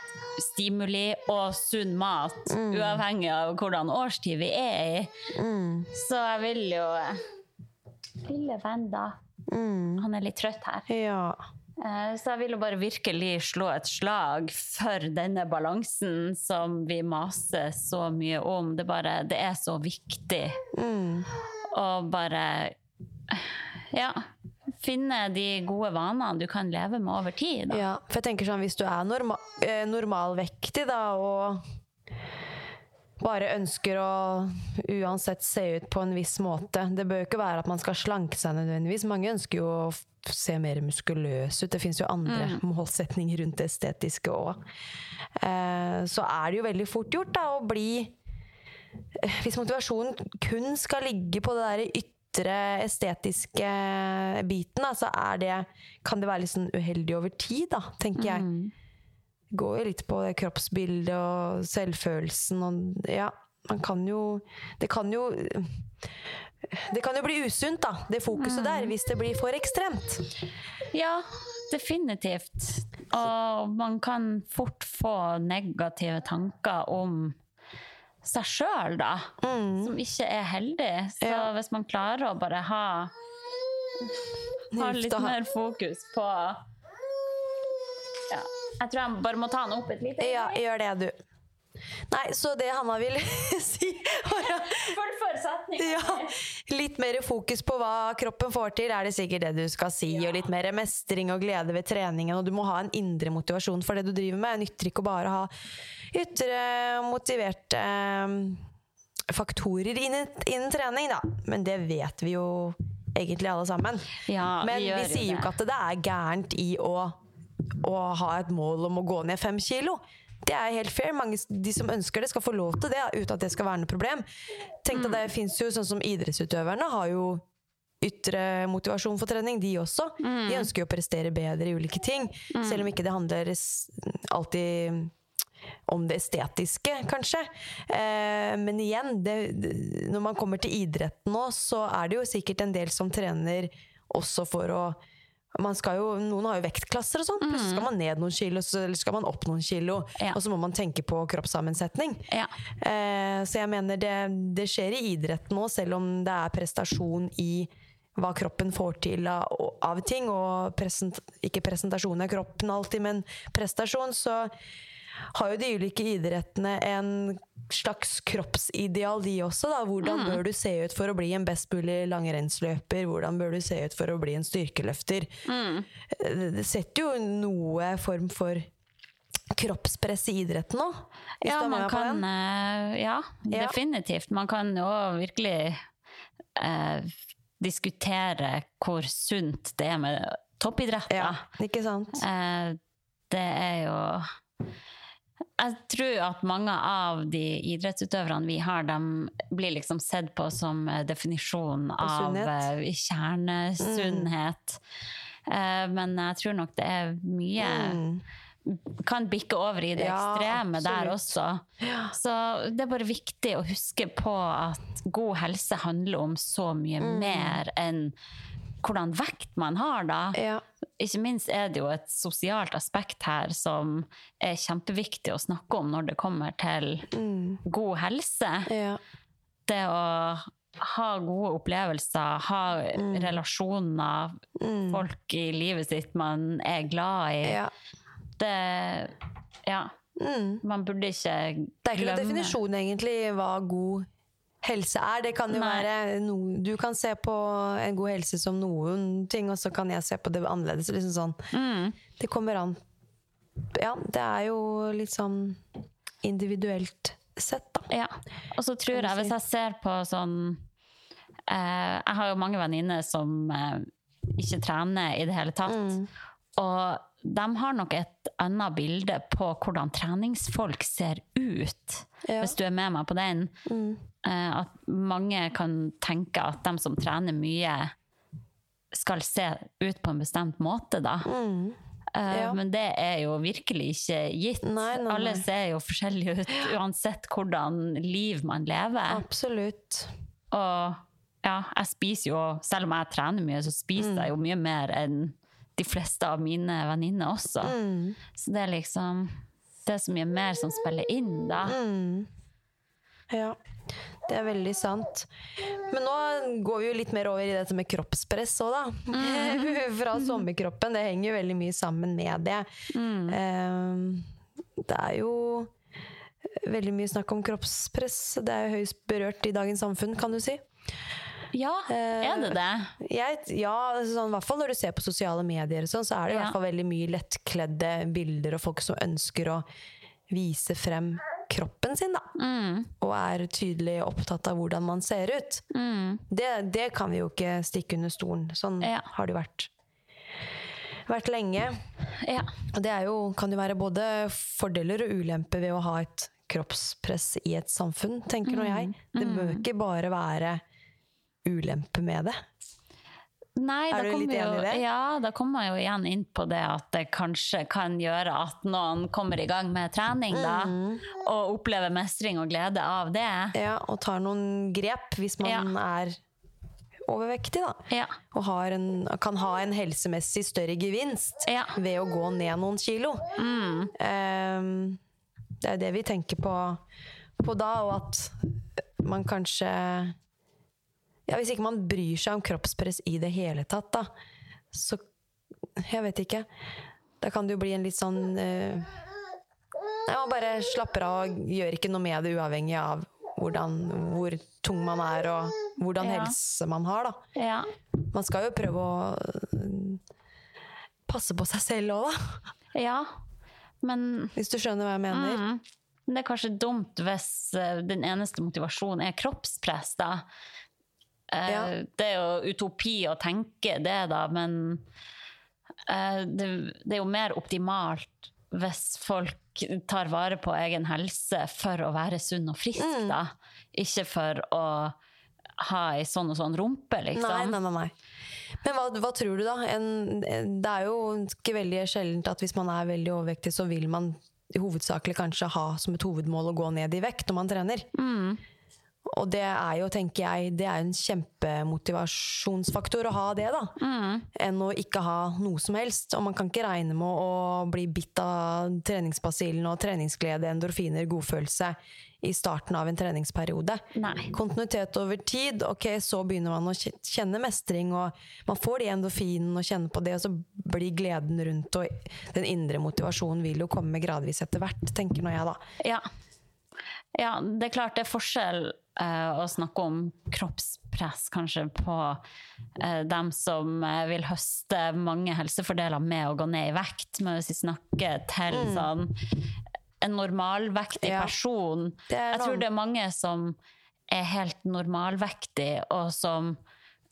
stimuli og sunn mat, Mm. uavhengig av hvordan årstid vi er i. Mm. Så jeg vil jo Lille venn, da. Mm. Han er litt trøtt her. Ja. Eh, Så jeg vil jo bare virkelig slå et slag for denne balansen som vi maser så mye om. Det, bare, det er så viktig Mm. å bare ja, finne de gode vanene du kan leve med over tid. Da. Ja, for jeg tenker sånn, hvis du er norma eh, normalvektig da, og bare ønsker å uansett se ut på en viss måte Det bør jo ikke være at man skal slanke seg nødvendigvis. Mange ønsker jo å se mer muskuløs ut. Det fins jo andre målsetninger rundt det estetiske òg. Eh, så er det jo veldig fort gjort da, å bli eh, Hvis motivasjonen kun skal ligge på det der ytre estetiske biten, da, så det, kan det være litt sånn uheldig over tid, da, tenker jeg. Det går jo litt på det kroppsbildet og selvfølelsen og Ja, man kan jo Det kan jo det kan jo bli usunt, da, det fokuset der, hvis det blir for ekstremt. Ja, definitivt. Og man kan fort få negative tanker om seg sjøl, da. Som ikke er heldig. Så Mm. Ja. hvis man klarer å bare ha Ha litt mer fokus på ja. Jeg tror jeg bare må ta henne opp et lite Ja, gjør det, du. Nei, så det Hanna vil *laughs* si var ja, Litt mer fokus på hva kroppen får til, er det sikkert det du skal si. Og litt mer mestring og glede ved treningen. Og du må ha en indre motivasjon for det du driver med. Det nytter ikke å bare ha ytre motiverte eh, faktorer innen, innen trening, da. Men det vet vi jo egentlig alle sammen. Ja, Men vi, jo sier jo ikke at det er gærent i å, å ha et mål om å gå ned fem kilo. Det er helt fair. Mange, de som ønsker det, skal få lov til det uten at det skal være noe problem. Tenk Mm. at det finnes jo sånn som Idrettsutøverne har jo ytre motivasjon for trening, de også. Mm. De ønsker jo å prestere bedre i ulike ting. Selv om ikke det handler alltid om det estetiske, kanskje. Eh, men igjen, det, når man kommer til idretten nå, så er det jo sikkert en del som trener også for å jo, Noen har jo vektklasser og sånn. Plutselig skal man ned noen kilo, eller skal man opp noen kilo. Ja. Og så må man tenke på kroppssammensetning. Ja. Eh, så jeg mener det, det skjer i idretten nå, selv om det er prestasjon i hva kroppen får til av, av ting, og present, ikke presentasjon av kroppen alltid, men prestasjon, så har jo de ulike idrettene en slags kroppsideal, de også. Da. Hvordan bør du se ut for å bli en best mulig langrennsløper? Hvordan bør du se ut for å bli en styrkeløfter? Mm. Det setter jo noe form for kroppspress i idretten òg. Ja, man kan, eh, ja, Ja. definitivt. Man kan jo virkelig eh, diskutere hvor sunt det er med toppidrett. Ja, ikke sant? Eh, det er jo Jeg tror at mange av de idrettsutøverne vi har, de blir liksom sett på som definisjonen definisjon av eh, kjernesunnhet. Mm. men jeg tror nok det er mye kan bikke over i det Ja, ekstreme der også. også. Så det er bare viktig å huske på at god helse handler om så mye Mm. mer enn hvordan vekt man har, da. Ja. Ikke minst er det jo et sosialt aspekt her som er kjempeviktig å snakke om når det kommer til god helse. Ja. Det å ha gode opplevelser, ha Mm. relasjoner, folk i livet sitt man er glad i. ja. Det Ja. Mm. Man burde ikke Det er ikke noen definisjon egentlig hva god helse er. Det kan jo Nei. være no, Du kan se på en god helse som noen ting, og så kan jeg se på det annerledes. Liksom sånn. Mm. Det kommer an Ja, det er jo litt sånn individuelt sett, da. Ja. Og så tror jeg, hvis jeg ser på sånn eh, Jeg har jo mange venninner som eh, ikke trener i det hele tatt. Mm. Og de har nok et annet bilde på hvordan treningsfolk ser ut, Ja. hvis du er med meg på den. Mm. Eh, at mange kan tenke at de som trener mye, skal se ut på en bestemt måte, da. Mm. Eh, Ja. Men det er jo virkelig ikke gitt. Nei, nei, Alle ser jo forskjellige ut uansett hvordan liv man lever. Absolutt. Og ja, jeg spiser jo, selv om jeg trener mye, så spiser jeg jo mye mer enn de fleste av mine venninner også. Så det er liksom Det er så mye mer som spiller inn, da. Ja, det er veldig sant. Men nå går vi jo litt mer over i dette med kroppspress òg, da. *laughs* Fra sommerkroppen. Det henger jo veldig mye sammen med det. Eh, det er jo veldig mye snakk om kroppspress. Det er jo høyst berørt i dagens samfunn, kan du si. Ja, er det det? Jeg, ja, sånn, i hvert fall når du ser på sosiale medier, sånn, så er det i hvert fall veldig mye lettkledde bilder og folk som ønsker å vise frem kroppen sin, da. Mm. Og er tydelig opptatt av hvordan man ser ut. Det, det kan vi jo ikke stikke under stolen. Sånn Mm. Ja. har det vært, vært lenge. Ja. Og det jo, kan jo være både fordeler og ulemper ved å ha et kroppspress i et samfunn, tenker nå jeg. Det bør ikke bare være ulempe med det. Nei, Er du litt enig i det? Ja, da kommer man jo igjen inn på det at det kanskje kan gjøre at noen kommer i gang med trening, da. Mm. Og opplever mestring og glede av det. Ja, og tar noen grep hvis man er overvektig, da. Ja. Og har en, kan ha en helsemessig større gevinst Ja. ved å gå ned noen kilo. Ehm, det er det vi tenker på, på da, og at man kanskje ja, Hvis ikke man bryr seg om kroppspress i det hele tatt, da, så Jeg vet ikke. Da kan det jo bli en litt sånn uh, Nei, Man bare slapper av og gjør ikke noe med det, uavhengig av hvordan, hvor tung man er, og hvordan Ja. helse man har. Da. Ja. Man skal jo prøve å øh, passe på seg selv òg, da. ja. Men Hvis du skjønner hva jeg mener. mm, det er kanskje dumt hvis eh, den eneste motivasjonen er kroppspress, da. Eh, Ja. Det er jo utopi å tenke det, da, men eh, det, det er jo mer optimalt hvis folk tar vare på egen helse for å være sunn og frisk, Mm. da. Ikke for å ha ei sånn og sånn rumpe, liksom. Nei, nei, nei. Men hva, hva tror du, da? En, det er jo ikke veldig sjeldent at hvis man er veldig overvektig, så vil man hovedsakelig kanskje ha som et hovedmål å gå ned i vekt når man trener. Og det er jo, tenker jeg, det er en kjempemotivasjonsfaktor å ha det, da. Enn å ikke ha noe som helst. Og man kan ikke regne med å bli bitt av treningsbasillen og treningsglede, endorfiner, godfølelse i starten av en treningsperiode. Nei. Kontinuitet over tid, ok, så begynner man å kjenne mestring, og man får de endorfinene og kjenner på det, og så blir gleden rundt, og den indre motivasjonen vil jo komme gradvis etter hvert, tenker nå jeg da. Ja. Ja, det er klart det er forskjell eh, å snakke om kroppspress kanskje på eh, dem som eh, vil høste mange helsefordeler med å gå ned i vekt, men hvis vi snakker til sånn en normalvektig Mm. Ja. person er Jeg tror det er mange som er helt normalvektig, og som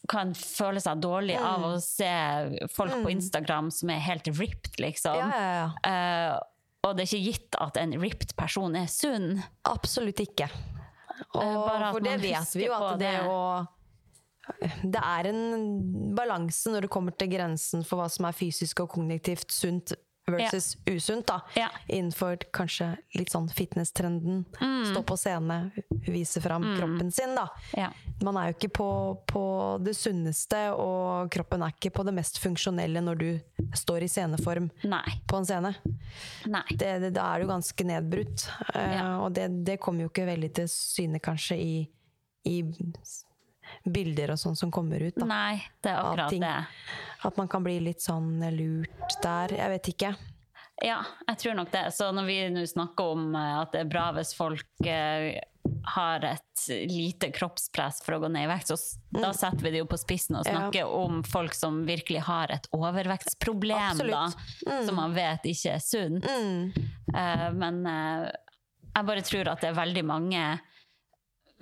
kan føle seg dårlig Mm. av å se folk på Instagram som er helt ripped, liksom. Ja, ja, ja. Eh, og det er ikke gitt at en ripped person er sunn. Absolutt ikke. Eh, for det vet vi jo at det, det. å det er en balanse når det kommer til grensen for hva som er fysisk og kognitivt sunt versus usunt. da. Ja. Innenfor kanskje litt sånn fitness-trenden. Stå på scene, vise fram kroppen sin. da. Ja. Man er jo ikke på, på det sunneste, og kroppen er ikke på det mest funksjonelle når du står i sceneform Nei. på en scene. Det, det, da er du ganske nedbrutt. Uh, Ja. Og det, det kommer jo ikke veldig til syne kanskje i, i bilder og sånn som kommer ut. Da. Nei, det er Av akkurat ting. det. At man kan bli litt sånn lurt der. Jeg vet ikke. Ja, jeg tror nok det. Så når vi nå snakker om eh, at det er bra hvis folk eh, har et lite kroppspress for å gå ned i vekt, så da setter vi det jo på spissen og snakker Ja. om folk som virkelig har et overvektsproblem, da, Mm. som man vet ikke er sunt. Eh, men jeg bare tror at det er veldig mange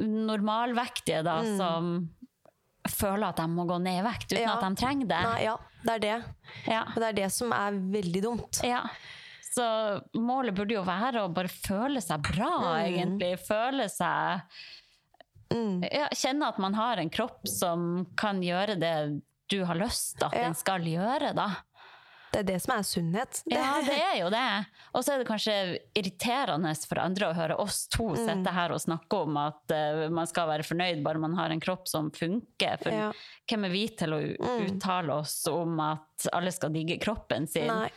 normalvektige da, som føler at de må gå ned i vekt uten Mm. Ja. at de trenger det. Nei, ja, det er det. Ja. Og det er det som er veldig dumt. Ja. Så målet burde jo være å bare føle seg bra, egentlig. Føle seg ja, Kjenne at man har en kropp som kan gjøre det du har lyst til at Ja. den skal gjøre, da. Det er det som er sunnhet. *laughs* Ja, det er jo det. Og så er det kanskje irriterende for andre å høre oss to Mm. sitte her og snakke om at uh, man skal være fornøyd bare man har en kropp som funker. For Ja. Mm. hvem er vi til å uttale oss om at alle skal digge kroppen sin? Nei.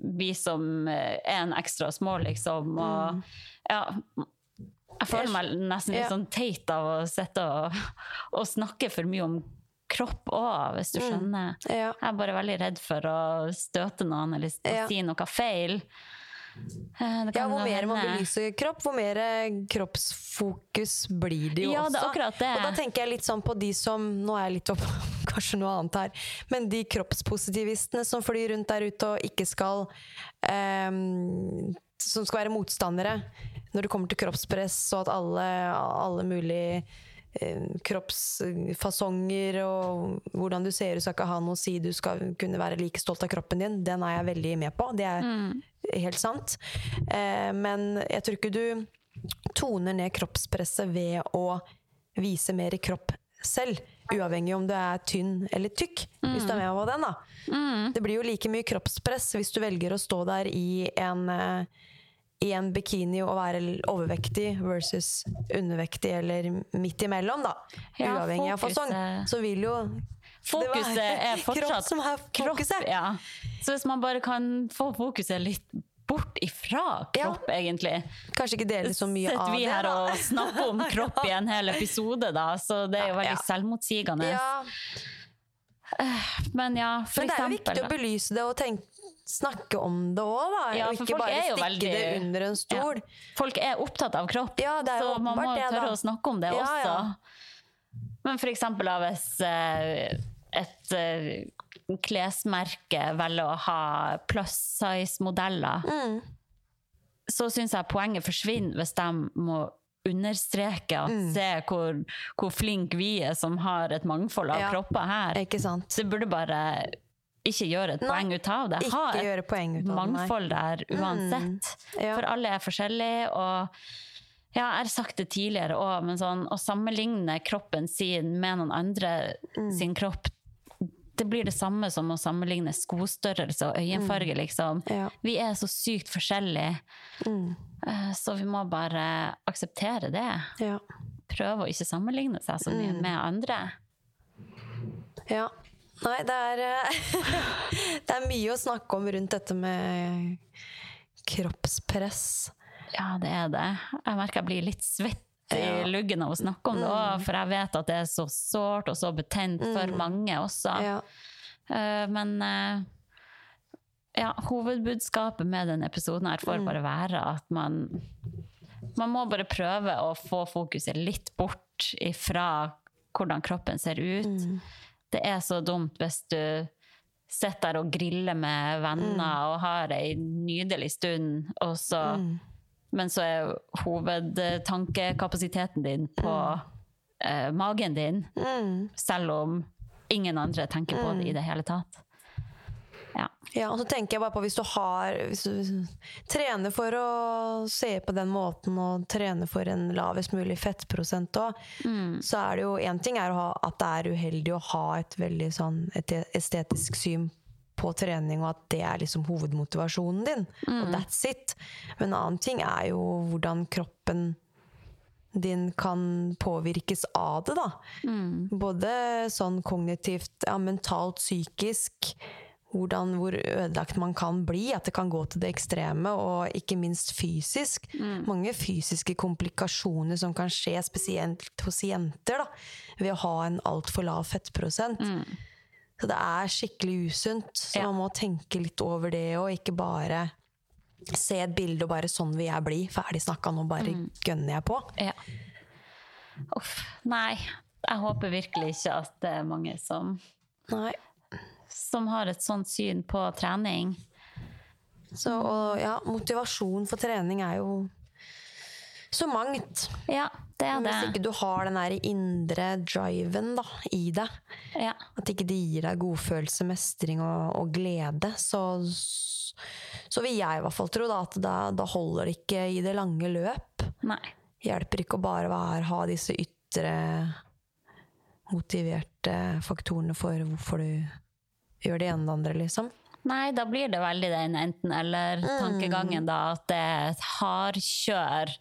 Vi som eh, er en ekstra små, liksom. Og ja Jeg føler meg nesten litt Mm. Sånn teit av å sitte og, *laughs* og snakke for mye om kropp òg, hvis du skjønner. Mm. Ja. Jeg er bare veldig redd for å støte noen eller Ja. si noe feil. Eh, det Ja, hvor mer man belyser kropp, hvor mer kroppsfokus blir det jo Ja, også. det er akkurat det. Og da tenker jeg litt sånn på de som Nå er jeg litt opp *laughs* kanskje noe annet her. Men de kroppspositivistene som flyr rundt der ute og ikke skal um, Som skal være motstandere når det kommer til kroppspress og at alle, alle mulige eh, kroppsfasonger og hvordan du ser ut skal ikke ha noe å si. Du skal kunne være like stolt av kroppen din. Den er jeg veldig med på. Det er helt sant. Eh, men jeg tror ikke du toner ned kroppspresset ved å vise mer i kropp selv. Uavhengig om du er tynn eller tykk. Hvis du er med på den, da. Det blir jo like mye kroppspress hvis du velger å stå der i en eh, i en bikini og være overvektig versus undervektig eller midt imellom, da. Ja, Uavhengig av fasong. Så vil jo Fokuset det er *laughs* fortsatt kropp som er fokuset. ja. Så hvis man bare kan få fokuset litt bort ifra kropp, egentlig Kanskje ikke dele så mye Sitter av vi her da. og snakker om *laughs* kropp i en hel episode, da, så det er jo veldig Ja. selvmotsigende. Ja, Men ja, for Men det er eksempel viktig å belyse det og tenke, snakke om det òg, da. Ja, og ikke bare stikke veldig- det under en stol. Ja. Folk er opptatt av kropp, Ja, det så man må det, tørre da. å snakke om det også. Men for eksempel hvis eh, et eh, klesmerke velger å ha plus size-modeller, Mm. så syns jeg poenget forsvinner hvis de må understreke at Mm. se hvor, hvor flink vi er som har et mangfold av kropper her. Så det burde bare ikke gjøre et Nei, poeng ut av det. Ha et mangfold der uansett. Ja. For alle er forskjellige, og ja, jeg har sagt det tidligere òg, men sånn, å sammenligne kroppen sin med noen andre Mm. sin kropp det blir det samme som å sammenligne skostørrelse og øyenfarge, liksom. Mm. Ja. Mm. Vi er så sykt forskjellige. Mm. Så vi må bare akseptere det. Ja. Prøve å ikke sammenligne seg så Mm. mye med andre. ja. Nei, det er eh, *laughs* Det er mye å snakke om rundt dette med kroppspress. Ja, det er det. Jeg merker jeg blir litt svett i luggen av å snakke om det Mm. òg, for jeg vet at det er så sårt og så betent for mange også. Ja. Eh, Men eh, ja, hovedbudskapet med denne episoden her Mm. får bare være at man man må bare prøve å få fokuset litt bort ifra hvordan kroppen ser ut. Mm. Det er så dumt hvis du sitter og griller med venner Mm. og har ei nydelig stund, og så, men så er hovedtankekapasiteten din på eh, magen din, Mm. selv om ingen andre tenker på det i det hele tatt. Ja. Ja, og så tenker jeg bare på hvis du har Hvis du trener for å se på den måten og trener for en lavest mulig fettprosent òg, så er det jo én ting ha, at det er uheldig å ha et veldig sånn et estetisk syn på trening, og at det er liksom hovedmotivasjonen din. Og that's it. Men en annen ting er jo hvordan kroppen din kan påvirkes av det, da. Både sånn kognitivt, ja, mentalt, psykisk. Hvordan, hvor ødelagt man kan bli. At det kan gå til det ekstreme. Og ikke minst fysisk. Mange fysiske komplikasjoner som kan skje spesielt hos jenter da, ved å ha en altfor lav fettprosent. Så det er skikkelig usunt. Så Ja. man må tenke litt over det, og ikke bare se et bilde og bare 'sånn vil jeg bli'. Ferdig snakka, nå bare gønner jeg på. Ja. Uff. Nei, jeg håper virkelig ikke at det er mange som, Nei. Som har et sånt syn på trening. Så og, ja, motivasjon for trening er jo så mangt. Ja, det er det. Hvis ikke du har den der indre driven da, i deg, Ja. at ikke det gir deg godfølelse, mestring og, og glede, så, så vil jeg i hvert fall tro da, at da, da holder det ikke i det lange løp. Nei. Hjelper ikke å bare være, ha disse ytre motiverte faktorene for hvorfor du gjør det ene det andre, liksom. Nei, da blir det veldig den enten-eller-tankegangen, da. At det er et hardkjør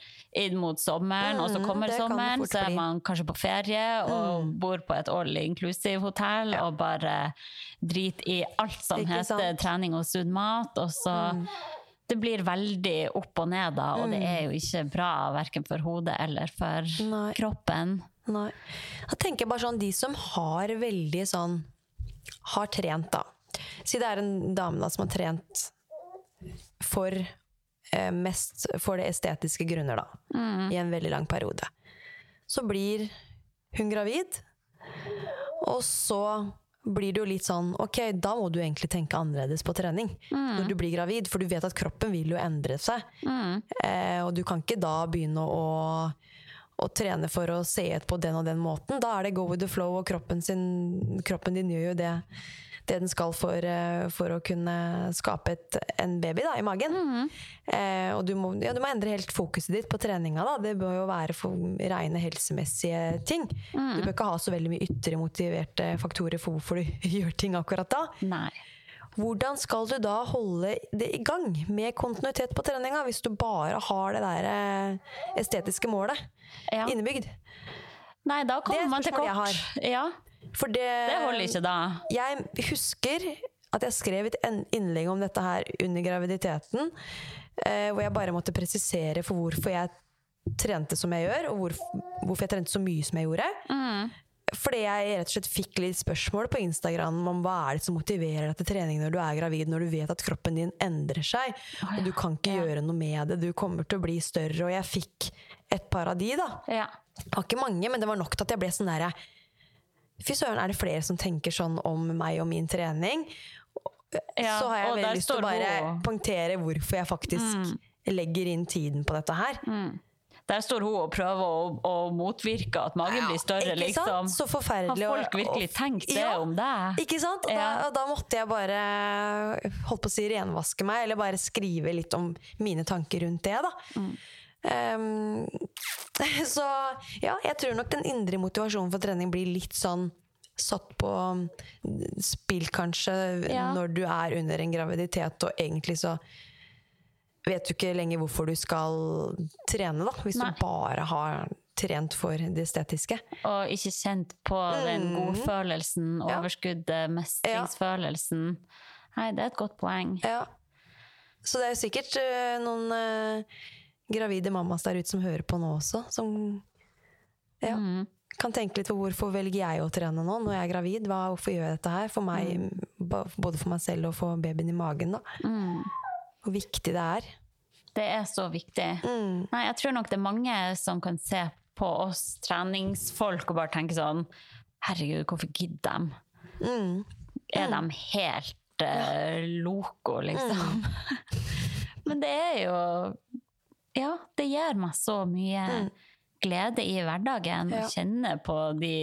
inn mot sommeren, og så Mm, kommer sommeren, så er. Mm. man kanskje på ferie og bor på et all inclusive-hotell og bare driter i alt som Ikke heter sant? trening og sunn mat, og så Det blir veldig opp og ned, da, og Mm. det er jo ikke bra verken for hodet eller for Nei. kroppen. Nei. Jeg tenker bare sånn, de som har veldig sånn Har trent, da. Si det er en dame da som har trent for eh, mest for det estetiske grunner, da. I en veldig lang periode. Så blir hun gravid, og så blir det jo litt sånn Ok, da må du egentlig tenke annerledes på trening når du blir gravid, for du vet at kroppen vil jo endre seg. Eh, og du kan ikke da begynne å, å trene for å se ut på den og den måten. Da er det go with the flow, og kroppen, sin, kroppen din gjør jo det, det den skal for, eh, for å kunne skape et, en baby da, i magen. Eh, og du må, ja, du må endre helt fokuset ditt på treninga. Da. Det bør jo være for rene helsemessige ting. Du bør ikke ha så veldig mye ytre motiverte faktorer for hvorfor du *laughs* gjør ting akkurat da. Nei. Hvordan skal du da holde det i gang med kontinuitet på treninga, hvis du bare har det der eh, estetiske målet Ja. innebygd? Nei, da er kommer man til kort. Ja, For det, det holder ikke da. Jeg husker at jeg skrev et innlegg om dette her under graviditeten, eh, hvor jeg bare måtte presisere for hvorfor jeg trente som jeg gjør, og hvorfor, hvorfor jeg trente så mye som jeg gjorde. Fordi jeg rett og slett fikk litt spørsmål på Instagram om hva er det som motiverer deg til trening når du er gravid, når du vet at kroppen din endrer seg, og du kan ikke gjøre noe med det, du kommer til å bli større, og jeg fikk et par av de, da. Ja. Det var ikke mange, men det var nok til at jeg ble sånn derre Fy søren, er det flere som tenker sånn om meg og min trening? Ja, så har jeg veldig lyst til å bare poengtere hvorfor jeg faktisk legger inn tiden på dette her. Der står hun og prøver å, å motvirke at magen blir større, Ikke sant? liksom. Så forferdelig. Har folk virkelig og- tenkt det Ja, om deg? Ikke sant? Og da, og da måtte jeg bare holdt på å si renvaske meg, eller bare skrive litt om mine tanker rundt det, da. Mm. Um, *laughs* så ja, jeg tror nok den indre motivasjonen for trening blir litt sånn satt på spill, kanskje, Ja. når du er under en graviditet, og egentlig så vet du ikke lenger hvorfor du skal trene, da. Hvis Nei. du bare har trent for det estetiske. Og ikke kjent på den godfølelsen, Mm. Ja. overskuddet, mestringsfølelsen. Nei, det er et godt poeng. Ja. Så det er jo sikkert uh, noen uh, gravide mammas der ute som hører på nå også, som ja, Mm. kan tenke litt på hvorfor velger jeg å trene nå når jeg er gravid? Hva, hvorfor gjør jeg dette her? For meg, mm. både for meg selv og for babyen i magen. Da. Mm. Hvor viktig det er. Det er så viktig. Mm. Nei, jeg tror nok det er mange som kan se på oss treningsfolk og bare tenke sånn Herregud, hvorfor gidder de? Mm. Er de helt uh, loco, liksom? *laughs* Men det er jo Ja, det gir meg så mye glede i hverdagen Mm. Ja. kjenne på de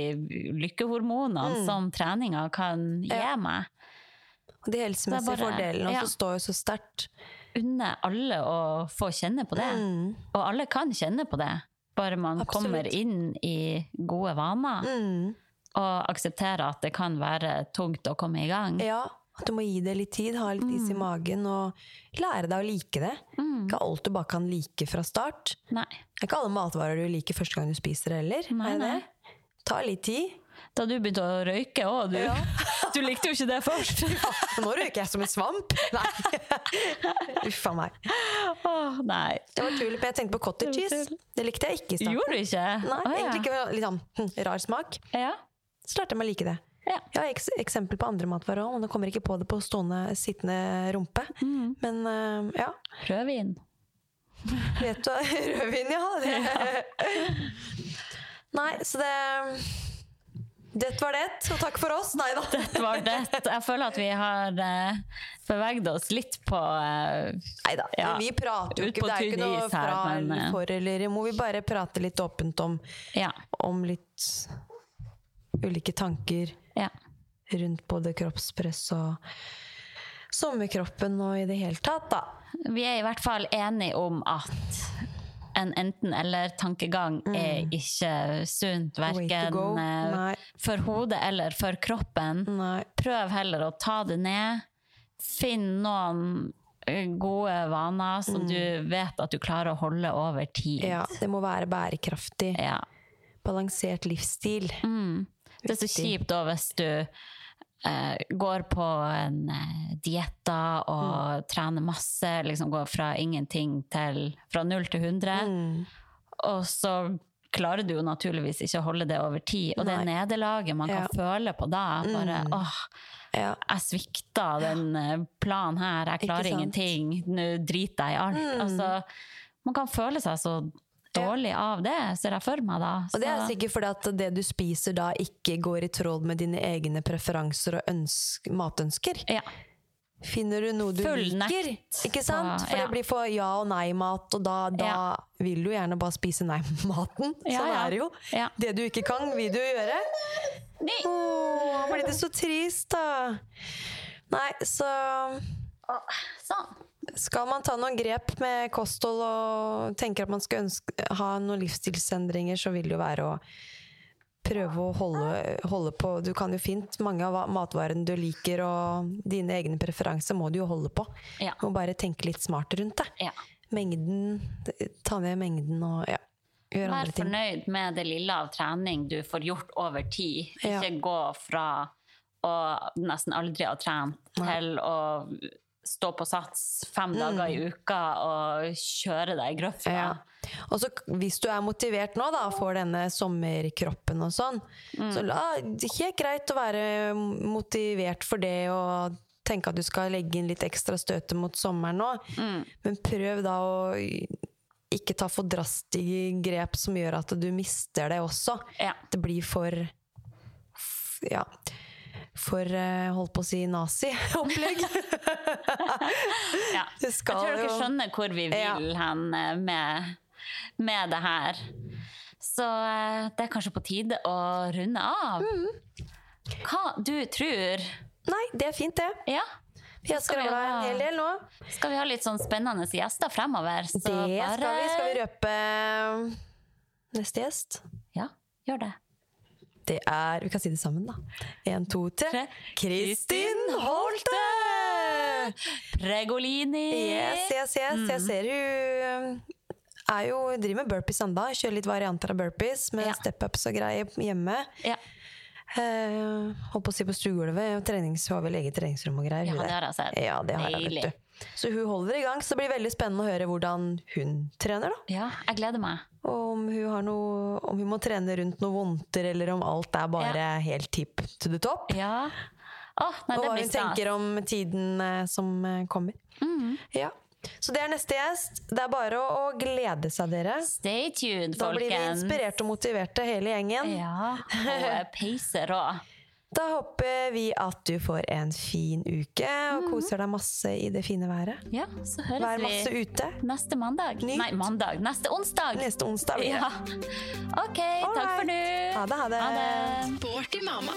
lykkehormonene Mm. som treninga kan gi Ja. meg. Og de helsemessige bare- fordelene ja. også står jo så sterkt. Unne alle å få kjenne på det. Mm. Og alle kan kjenne på det, bare man Absolutt. kommer inn i gode vaner. Mm. Og aksepterer at det kan være tungt å komme i gang. Ja, at du må gi det litt tid, ha litt is i Mm. magen og lære deg å like det. Ikke alt du bare kan like fra start. Nei. Det er ikke alle matvarer du liker første gang du spiser heller. Nei, nei. Ta litt tid. Da du begynte å røyke òg, du. Ja. *laughs* Du likte jo ikke det først. *laughs* Ja, nå røyker jeg som en svamp! Nei. *laughs* Uff a meg. Åh, nei. Det var tull, men jeg tenkte på cottage cheese. Det likte jeg ikke i starten. Gjorde du ikke? Nei, Åh, ja. egentlig ikke. Litt sånn hm, rar smak. Ja. Så lærte jeg meg å like det. Ja. Jeg har eks eksempel på andre matvarer òg, men nå kommer jeg ikke på det på stående, sittende rumpe. Mm. Men uh, ja. Rødvin. Vet du Rødvin, ja. Det. Nei, så det Det var det, og takk for oss. Nei da. *laughs* Dette var det. Jeg føler at vi har uh, beveget oss litt på eh, Neida, Ja, Vi prater jo ikke, det er ikke noe her, fra men, eller eh, for eller imot. Vi bare prater litt åpent om, Ja. om litt ulike tanker ja. rundt både kroppspress og sommerkroppen og i det hele tatt, da. Vi er i hvert fall enige om at en enten-eller-tankegang er ikke sunt, Mm. Verken eh, Nei. For hodet eller for kroppen. Nei. Prøv heller å ta det ned. finn noen gode vaner som Mm. du vet at du klarer å holde over tid. Ja, det må være bærekraftig. Ja. Balansert livsstil. Mm. Det er så kjipt da hvis du eh, går på en diett og Mm. trener masse, liksom går fra ingenting til fra null til 100, Mm. og så klarer du jo naturligvis ikke å holde det over tid. Og det Nei. nederlaget man kan Ja. føle på da, bare Mm. åh, Ja. jeg svikta den eh, planen her, jeg klarer ingenting, nå driter jeg i alt. Mm. Altså, man kan føle seg så dårlig av det, ser jeg for meg da. Og det er sikkert fordi at det du spiser da ikke går i tråd med dine egne preferanser og ønsk matønsker. ja. Finner du noe du Fullnekt. liker, ikke sant? For det blir for ja og nei-mat, og da, da Ja. vil du gjerne bare spise nei-maten. Sånn ja. er det jo. Det du ikke kan, vil du gjøre. Nei. Åh, blir det så trist, da. Nei, så Sånn. skal man ta noen grep med kosthold og tenker at man skal ønske, ha noen livsstilsendringer, så vil det jo være å prøve å holde, holde på Du kan jo fint mange av matvarene du liker, og dine egne preferanser må du jo holde på. Ja. Må bare tenke litt smart rundt det. Ja. Mengden Ta ned mengden og ja, gjøre Vær ting. fornøyd med det lille av trening du får gjort over tid. Ja. Ikke gå fra å nesten aldri ha trent til å stå på sats fem dager i uka og kjøre deg i grøfta. Mm. Ja. Og så hvis du er motivert nå da, for denne sommerkroppen og sånn, Mm. så la, det helt greit å være motivert for det og tenke at du skal legge inn litt ekstra støte mot sommeren nå. Mm. Men prøv da å ikke ta for drastiske grep som gjør at du mister det også. Ja. Det blir for ja, for eh, holdt på å si nazi-opplegg. *laughs* Ja. Jeg tror dere skjønner hvor vi vil Ja. hen eh, med, med det her. Så eh, det er kanskje på tide å runde av. Mm. Hva du tror Nei, det er fint det. Ja? Vi har skravla en hel del nå. Skal vi ha litt sånn spennende gjester fremover? Så Det skal vi. Skal vi røpe neste gjest? Ja, gjør det. Det er Vi kan si det sammen, da. Én, to, tre. Kristin Holte! Pregolini! Yes, yes, yes. Mm. Jeg ser hun er jo, driver med burpees enda. Kjører litt varianter av burpees med Ja. step-ups og greier hjemme. Ja. Uh, holdt på å si på stuegulvet. Trenings, har vel eget treningsrom og greier. Ja, det har jeg sett. Ja, det har jeg, vet du. Så hun holder i gang, så det blir veldig spennende å høre hvordan hun trener. da. Ja, jeg gleder meg. Og om hun, har noe, om hun må trene rundt noen vondter, eller om alt er bare helt tipp to the top. Ja. Oh, nei, og hva hun tenker om tiden eh, som eh, kommer. Mm. Ja. Så det er neste gjest. Det er bare å, å glede seg, dere. Stay tuned, folkens. Da blir vi inspirert og motiverte, hele gjengen. Ja, og *laughs* peiser òg. Da håper vi at du får en fin uke og koser deg masse i det fine været. Ja, så høres Vær masse vi ute neste mandag. Nytt. Nei, mandag. Neste onsdag. neste onsdag. Ja. OK, takk for nå. Ha det, ha det. Ha det. Sporty mamma.